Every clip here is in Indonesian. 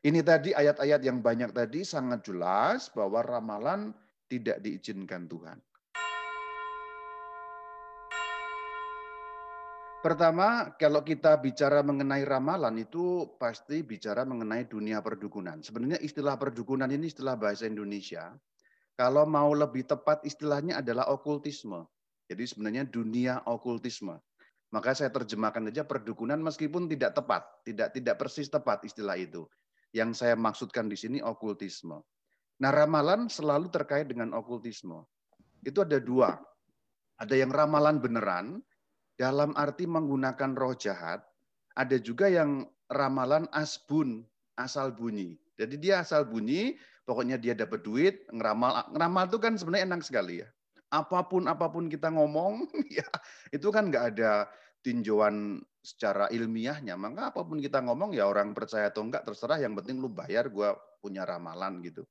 Ini tadi ayat-ayat yang banyak tadi sangat jelas bahwa ramalan tidak diizinkan Tuhan. Pertama, kalau kita bicara mengenai ramalan itu pasti bicara mengenai dunia perdukunan. Sebenarnya istilah perdukunan ini istilah bahasa Indonesia. Kalau mau lebih tepat istilahnya adalah okultisme. Jadi sebenarnya dunia okultisme. Maka saya terjemahkan saja perdukunan meskipun tidak tepat, tidak tidak persis tepat istilah itu. Yang saya maksudkan di sini okultisme. Nah, ramalan selalu terkait dengan okultisme. Itu ada dua. Ada yang ramalan beneran, dalam arti menggunakan roh jahat, ada juga yang ramalan asbun, asal bunyi. Jadi dia asal bunyi, pokoknya dia dapat duit, ngeramal. Ngeramal itu kan sebenarnya enak sekali ya. Apa pun apa pun kita ngomong, ya itu kan nggak ada tinjauan secara ilmiahnya. Maka apa pun kita ngomong ya orang percaya atau enggak terserah. Yang penting lu bayar, gue punya ramalan gitu.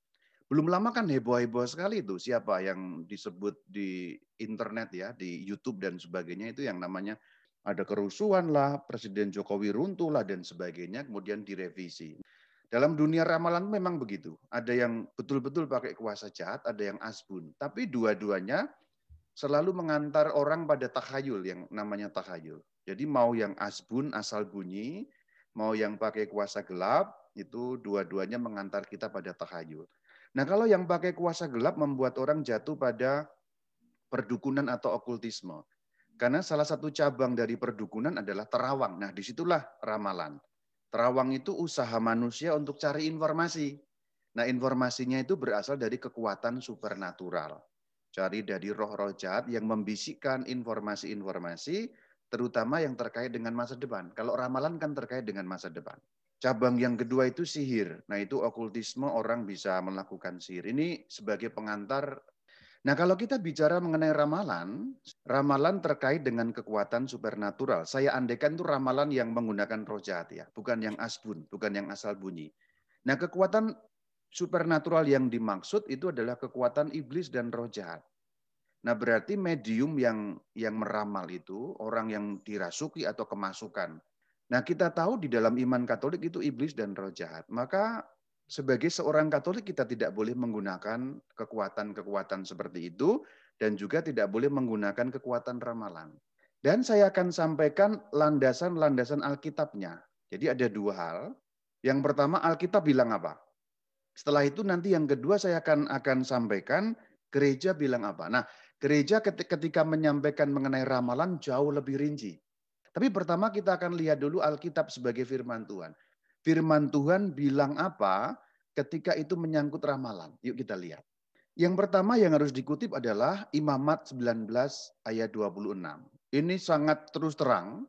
Belum lama kan heboh-heboh sekali itu siapa yang disebut di internet ya, di YouTube dan sebagainya itu yang namanya ada kerusuhan lah, Presiden Jokowi runtuh lah dan sebagainya, kemudian direvisi. Dalam dunia ramalan memang begitu. Ada yang betul-betul pakai kuasa jahat, ada yang asbun. Tapi dua-duanya selalu mengantar orang pada takhayul yang namanya takhayul. Jadi mau yang asbun asal bunyi, mau yang pakai kuasa gelap, itu dua-duanya mengantar kita pada takhayul. Nah kalau yang pakai kuasa gelap membuat orang jatuh pada perdukunan atau okultisme. Karena salah satu cabang dari perdukunan adalah terawang. Nah di situlah ramalan. Terawang itu usaha manusia untuk cari informasi. Nah informasinya itu berasal dari kekuatan supernatural. Cari dari roh-roh jahat yang membisikkan informasi-informasi terutama yang terkait dengan masa depan. Kalau ramalan kan terkait dengan masa depan. Cabang yang kedua itu sihir. Nah, itu okultisme orang bisa melakukan sihir. Ini sebagai pengantar. Nah, kalau kita bicara mengenai ramalan, ramalan terkait dengan kekuatan supernatural. Saya andaikan itu ramalan yang menggunakan roh jahat ya, bukan yang asbun, bukan yang asal bunyi. Nah, kekuatan supernatural yang dimaksud itu adalah kekuatan iblis dan roh jahat. Nah, berarti medium yang yang meramal itu orang yang dirasuki atau kemasukan. Nah, kita tahu di dalam iman Katolik itu iblis dan roh jahat. Maka sebagai seorang Katolik kita tidak boleh menggunakan kekuatan-kekuatan seperti itu dan juga tidak boleh menggunakan kekuatan ramalan. Dan saya akan sampaikan landasan-landasan Alkitabnya. Jadi ada dua hal. Yang pertama Alkitab bilang apa? Setelah itu nanti yang kedua saya akan akan sampaikan gereja bilang apa. Nah, Gereja ketika menyampaikan mengenai ramalan jauh lebih rinci. Tapi pertama kita akan lihat dulu Alkitab sebagai firman Tuhan. Firman Tuhan bilang apa ketika itu menyangkut ramalan. Yuk kita lihat. Yang pertama yang harus dikutip adalah Imamat 19 ayat 26. Ini sangat terus terang.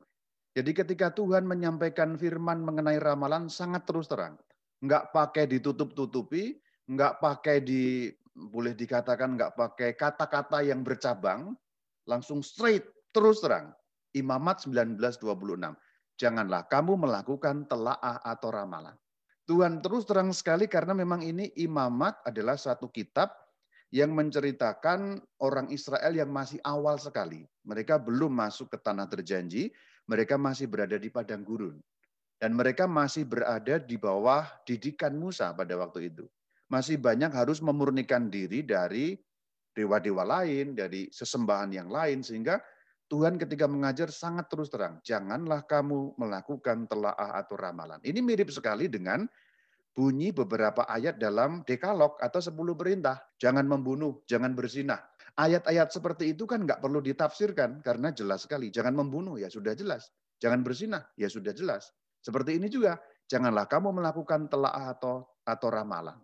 Jadi ketika Tuhan menyampaikan firman mengenai ramalan sangat terus terang. Enggak pakai ditutup-tutupi, enggak pakai di boleh dikatakan nggak pakai kata-kata yang bercabang, langsung straight, terus terang. Imamat 1926. Janganlah kamu melakukan telaah atau ramalan. Tuhan terus terang sekali karena memang ini imamat adalah satu kitab yang menceritakan orang Israel yang masih awal sekali. Mereka belum masuk ke tanah terjanji, mereka masih berada di padang gurun. Dan mereka masih berada di bawah didikan Musa pada waktu itu masih banyak harus memurnikan diri dari dewa-dewa lain, dari sesembahan yang lain, sehingga Tuhan ketika mengajar sangat terus terang, janganlah kamu melakukan telaah atau ramalan. Ini mirip sekali dengan bunyi beberapa ayat dalam dekalog atau sepuluh perintah. Jangan membunuh, jangan berzinah. Ayat-ayat seperti itu kan nggak perlu ditafsirkan karena jelas sekali. Jangan membunuh, ya sudah jelas. Jangan berzinah, ya sudah jelas. Seperti ini juga, janganlah kamu melakukan telaah atau atau ramalan.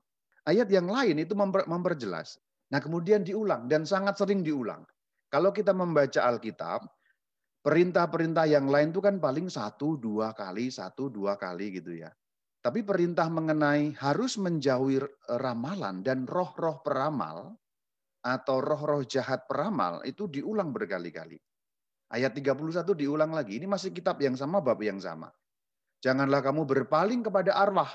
Ayat yang lain itu memper, memperjelas. Nah kemudian diulang dan sangat sering diulang. Kalau kita membaca Alkitab, perintah-perintah yang lain itu kan paling satu dua kali, satu dua kali gitu ya. Tapi perintah mengenai harus menjauhi ramalan dan roh-roh peramal atau roh-roh jahat peramal itu diulang berkali-kali. Ayat 31 diulang lagi. Ini masih kitab yang sama, bab yang sama. Janganlah kamu berpaling kepada arwah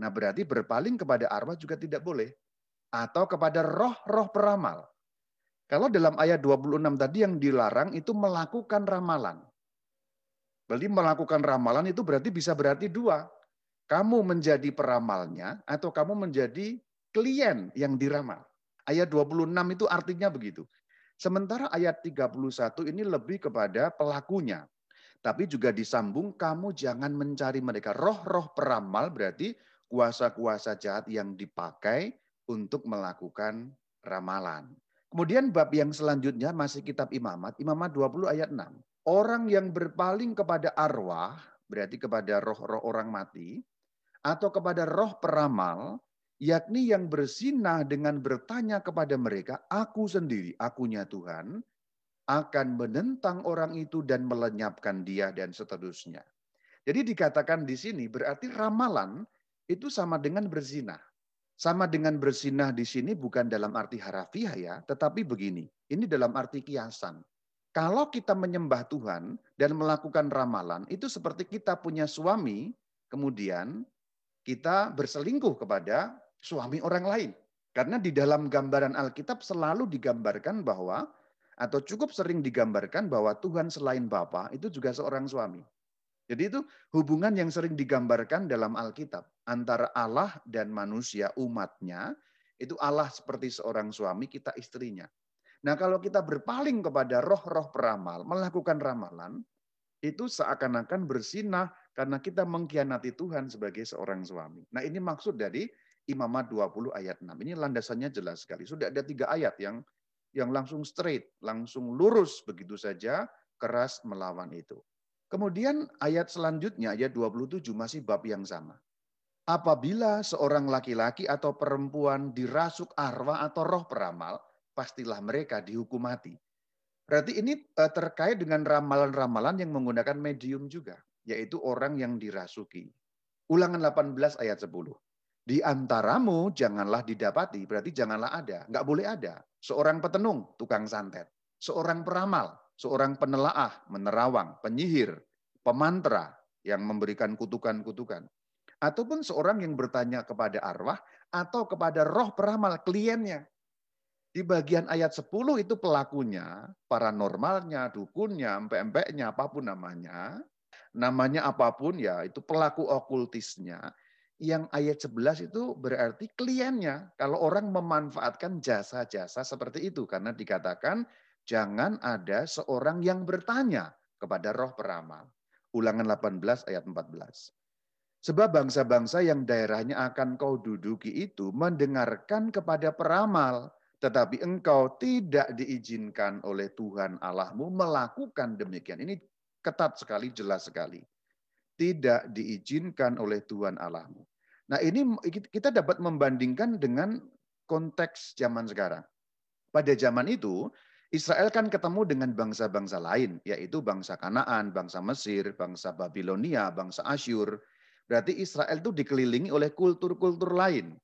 Nah berarti berpaling kepada arwah juga tidak boleh. Atau kepada roh-roh peramal. Kalau dalam ayat 26 tadi yang dilarang itu melakukan ramalan. Berarti melakukan ramalan itu berarti bisa berarti dua. Kamu menjadi peramalnya atau kamu menjadi klien yang diramal. Ayat 26 itu artinya begitu. Sementara ayat 31 ini lebih kepada pelakunya. Tapi juga disambung, kamu jangan mencari mereka. Roh-roh peramal berarti kuasa-kuasa jahat yang dipakai untuk melakukan ramalan. Kemudian bab yang selanjutnya masih kitab imamat, imamat 20 ayat 6. Orang yang berpaling kepada arwah, berarti kepada roh-roh orang mati, atau kepada roh peramal, yakni yang bersinah dengan bertanya kepada mereka, aku sendiri, akunya Tuhan, akan menentang orang itu dan melenyapkan dia dan seterusnya. Jadi dikatakan di sini berarti ramalan itu sama dengan berzinah. Sama dengan bersinah di sini bukan dalam arti harafiah ya, tetapi begini. Ini dalam arti kiasan. Kalau kita menyembah Tuhan dan melakukan ramalan, itu seperti kita punya suami, kemudian kita berselingkuh kepada suami orang lain. Karena di dalam gambaran Alkitab selalu digambarkan bahwa, atau cukup sering digambarkan bahwa Tuhan selain Bapa itu juga seorang suami. Jadi itu hubungan yang sering digambarkan dalam Alkitab antara Allah dan manusia umatnya. Itu Allah seperti seorang suami, kita istrinya. Nah kalau kita berpaling kepada roh-roh peramal, melakukan ramalan, itu seakan-akan bersinah karena kita mengkhianati Tuhan sebagai seorang suami. Nah ini maksud dari Imamat 20 ayat 6. Ini landasannya jelas sekali. Sudah ada tiga ayat yang yang langsung straight, langsung lurus begitu saja keras melawan itu. Kemudian ayat selanjutnya, ayat 27 masih bab yang sama. Apabila seorang laki-laki atau perempuan dirasuk arwah atau roh peramal, pastilah mereka dihukum mati. Berarti ini eh, terkait dengan ramalan-ramalan yang menggunakan medium juga, yaitu orang yang dirasuki. Ulangan 18 ayat 10. Di antaramu janganlah didapati, berarti janganlah ada. Nggak boleh ada. Seorang petenung, tukang santet. Seorang peramal, seorang penelaah, menerawang, penyihir, pemantra yang memberikan kutukan-kutukan. Ataupun seorang yang bertanya kepada arwah atau kepada roh peramal kliennya. Di bagian ayat 10 itu pelakunya, paranormalnya, dukunnya, empek-empeknya, apa pun namanya. Namanya apa pun ya, itu pelaku okultisnya. Yang ayat 11 itu berarti kliennya. Kalau orang memanfaatkan jasa-jasa seperti itu. Karena dikatakan Jangan ada seorang yang bertanya kepada roh peramal. Ulangan 18 ayat 14. Sebab bangsa-bangsa yang daerahnya akan kau duduki itu mendengarkan kepada peramal, tetapi engkau tidak diizinkan oleh Tuhan Allahmu melakukan demikian. Ini ketat sekali, jelas sekali. Tidak diizinkan oleh Tuhan Allahmu. Nah ini kita dapat membandingkan dengan konteks zaman sekarang. Pada zaman itu, Israel kan ketemu dengan bangsa-bangsa lain, yaitu bangsa Kanaan, bangsa Mesir, bangsa Babilonia, bangsa Asyur. Berarti Israel itu dikelilingi oleh kultur-kultur lain.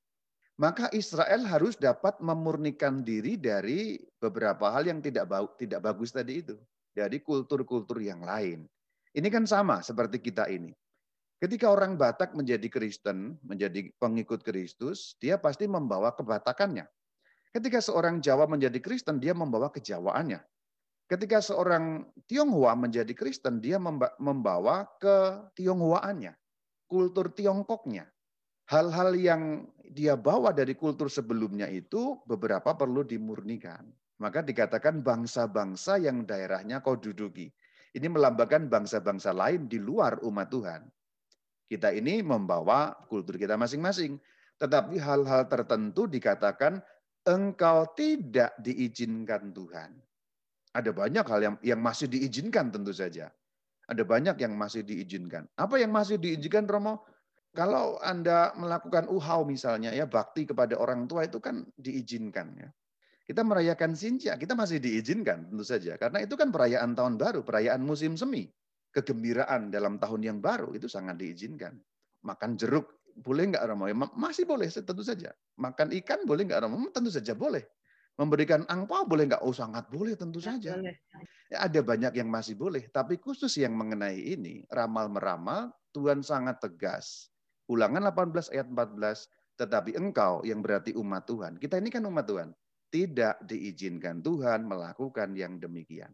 Maka Israel harus dapat memurnikan diri dari beberapa hal yang tidak tidak bagus tadi itu, dari kultur-kultur yang lain. Ini kan sama seperti kita ini. Ketika orang Batak menjadi Kristen, menjadi pengikut Kristus, dia pasti membawa kebatakannya. Ketika seorang Jawa menjadi Kristen, dia membawa kejawaannya. Ketika seorang Tionghoa menjadi Kristen, dia membawa ke Tionghoaannya, kultur Tiongkoknya. Hal-hal yang dia bawa dari kultur sebelumnya itu beberapa perlu dimurnikan. Maka dikatakan bangsa-bangsa yang daerahnya kau duduki. Ini melambangkan bangsa-bangsa lain di luar umat Tuhan. Kita ini membawa kultur kita masing-masing. Tetapi hal-hal tertentu dikatakan engkau tidak diizinkan Tuhan. Ada banyak hal yang yang masih diizinkan tentu saja. Ada banyak yang masih diizinkan. Apa yang masih diizinkan Romo? Kalau Anda melakukan uhau misalnya ya bakti kepada orang tua itu kan diizinkan ya. Kita merayakan Sinja, kita masih diizinkan tentu saja karena itu kan perayaan tahun baru, perayaan musim semi. Kegembiraan dalam tahun yang baru itu sangat diizinkan. Makan jeruk boleh nggak Romo? Ya, masih boleh, tentu saja. Makan ikan boleh nggak Romo? Tentu saja boleh. Memberikan angpau boleh nggak? Oh sangat boleh, tentu saja. Ya, ada banyak yang masih boleh, tapi khusus yang mengenai ini, ramal-meramal, Tuhan sangat tegas. Ulangan 18 ayat 14, tetapi engkau yang berarti umat Tuhan. Kita ini kan umat Tuhan. Tidak diizinkan Tuhan melakukan yang demikian.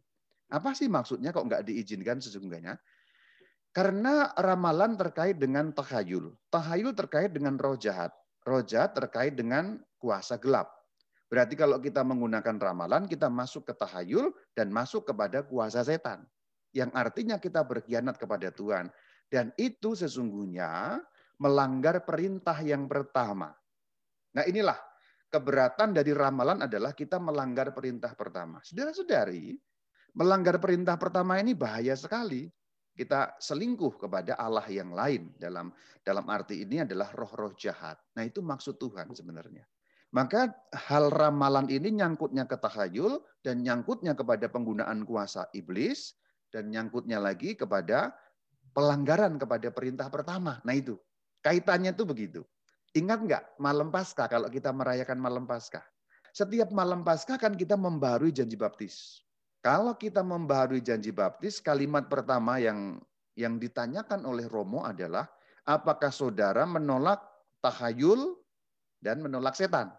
Apa sih maksudnya kok nggak diizinkan sesungguhnya? Karena ramalan terkait dengan tahayul. Tahayul terkait dengan roh jahat. Roh jahat terkait dengan kuasa gelap. Berarti kalau kita menggunakan ramalan, kita masuk ke tahayul dan masuk kepada kuasa setan. Yang artinya kita berkhianat kepada Tuhan. Dan itu sesungguhnya melanggar perintah yang pertama. Nah inilah keberatan dari ramalan adalah kita melanggar perintah pertama. Saudara-saudari, melanggar perintah pertama ini bahaya sekali kita selingkuh kepada Allah yang lain dalam dalam arti ini adalah roh-roh jahat. Nah, itu maksud Tuhan sebenarnya. Maka hal ramalan ini nyangkutnya ke tahayul dan nyangkutnya kepada penggunaan kuasa iblis dan nyangkutnya lagi kepada pelanggaran kepada perintah pertama. Nah, itu. Kaitannya itu begitu. Ingat nggak malam Paskah kalau kita merayakan malam Paskah? Setiap malam Paskah kan kita membarui janji baptis. Kalau kita membaharui janji baptis, kalimat pertama yang yang ditanyakan oleh Romo adalah apakah saudara menolak tahayul dan menolak setan?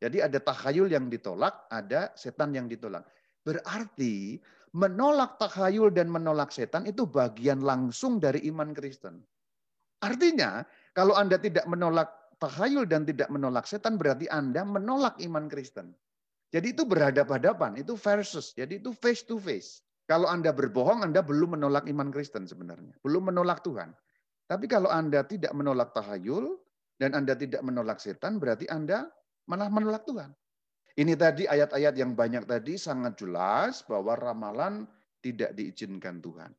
Jadi ada tahayul yang ditolak, ada setan yang ditolak. Berarti menolak tahayul dan menolak setan itu bagian langsung dari iman Kristen. Artinya, kalau Anda tidak menolak tahayul dan tidak menolak setan, berarti Anda menolak iman Kristen. Jadi itu berhadapan-hadapan, itu versus. Jadi itu face to face. Kalau Anda berbohong, Anda belum menolak iman Kristen sebenarnya. Belum menolak Tuhan. Tapi kalau Anda tidak menolak tahayul, dan Anda tidak menolak setan, berarti Anda malah menolak Tuhan. Ini tadi ayat-ayat yang banyak tadi sangat jelas bahwa ramalan tidak diizinkan Tuhan.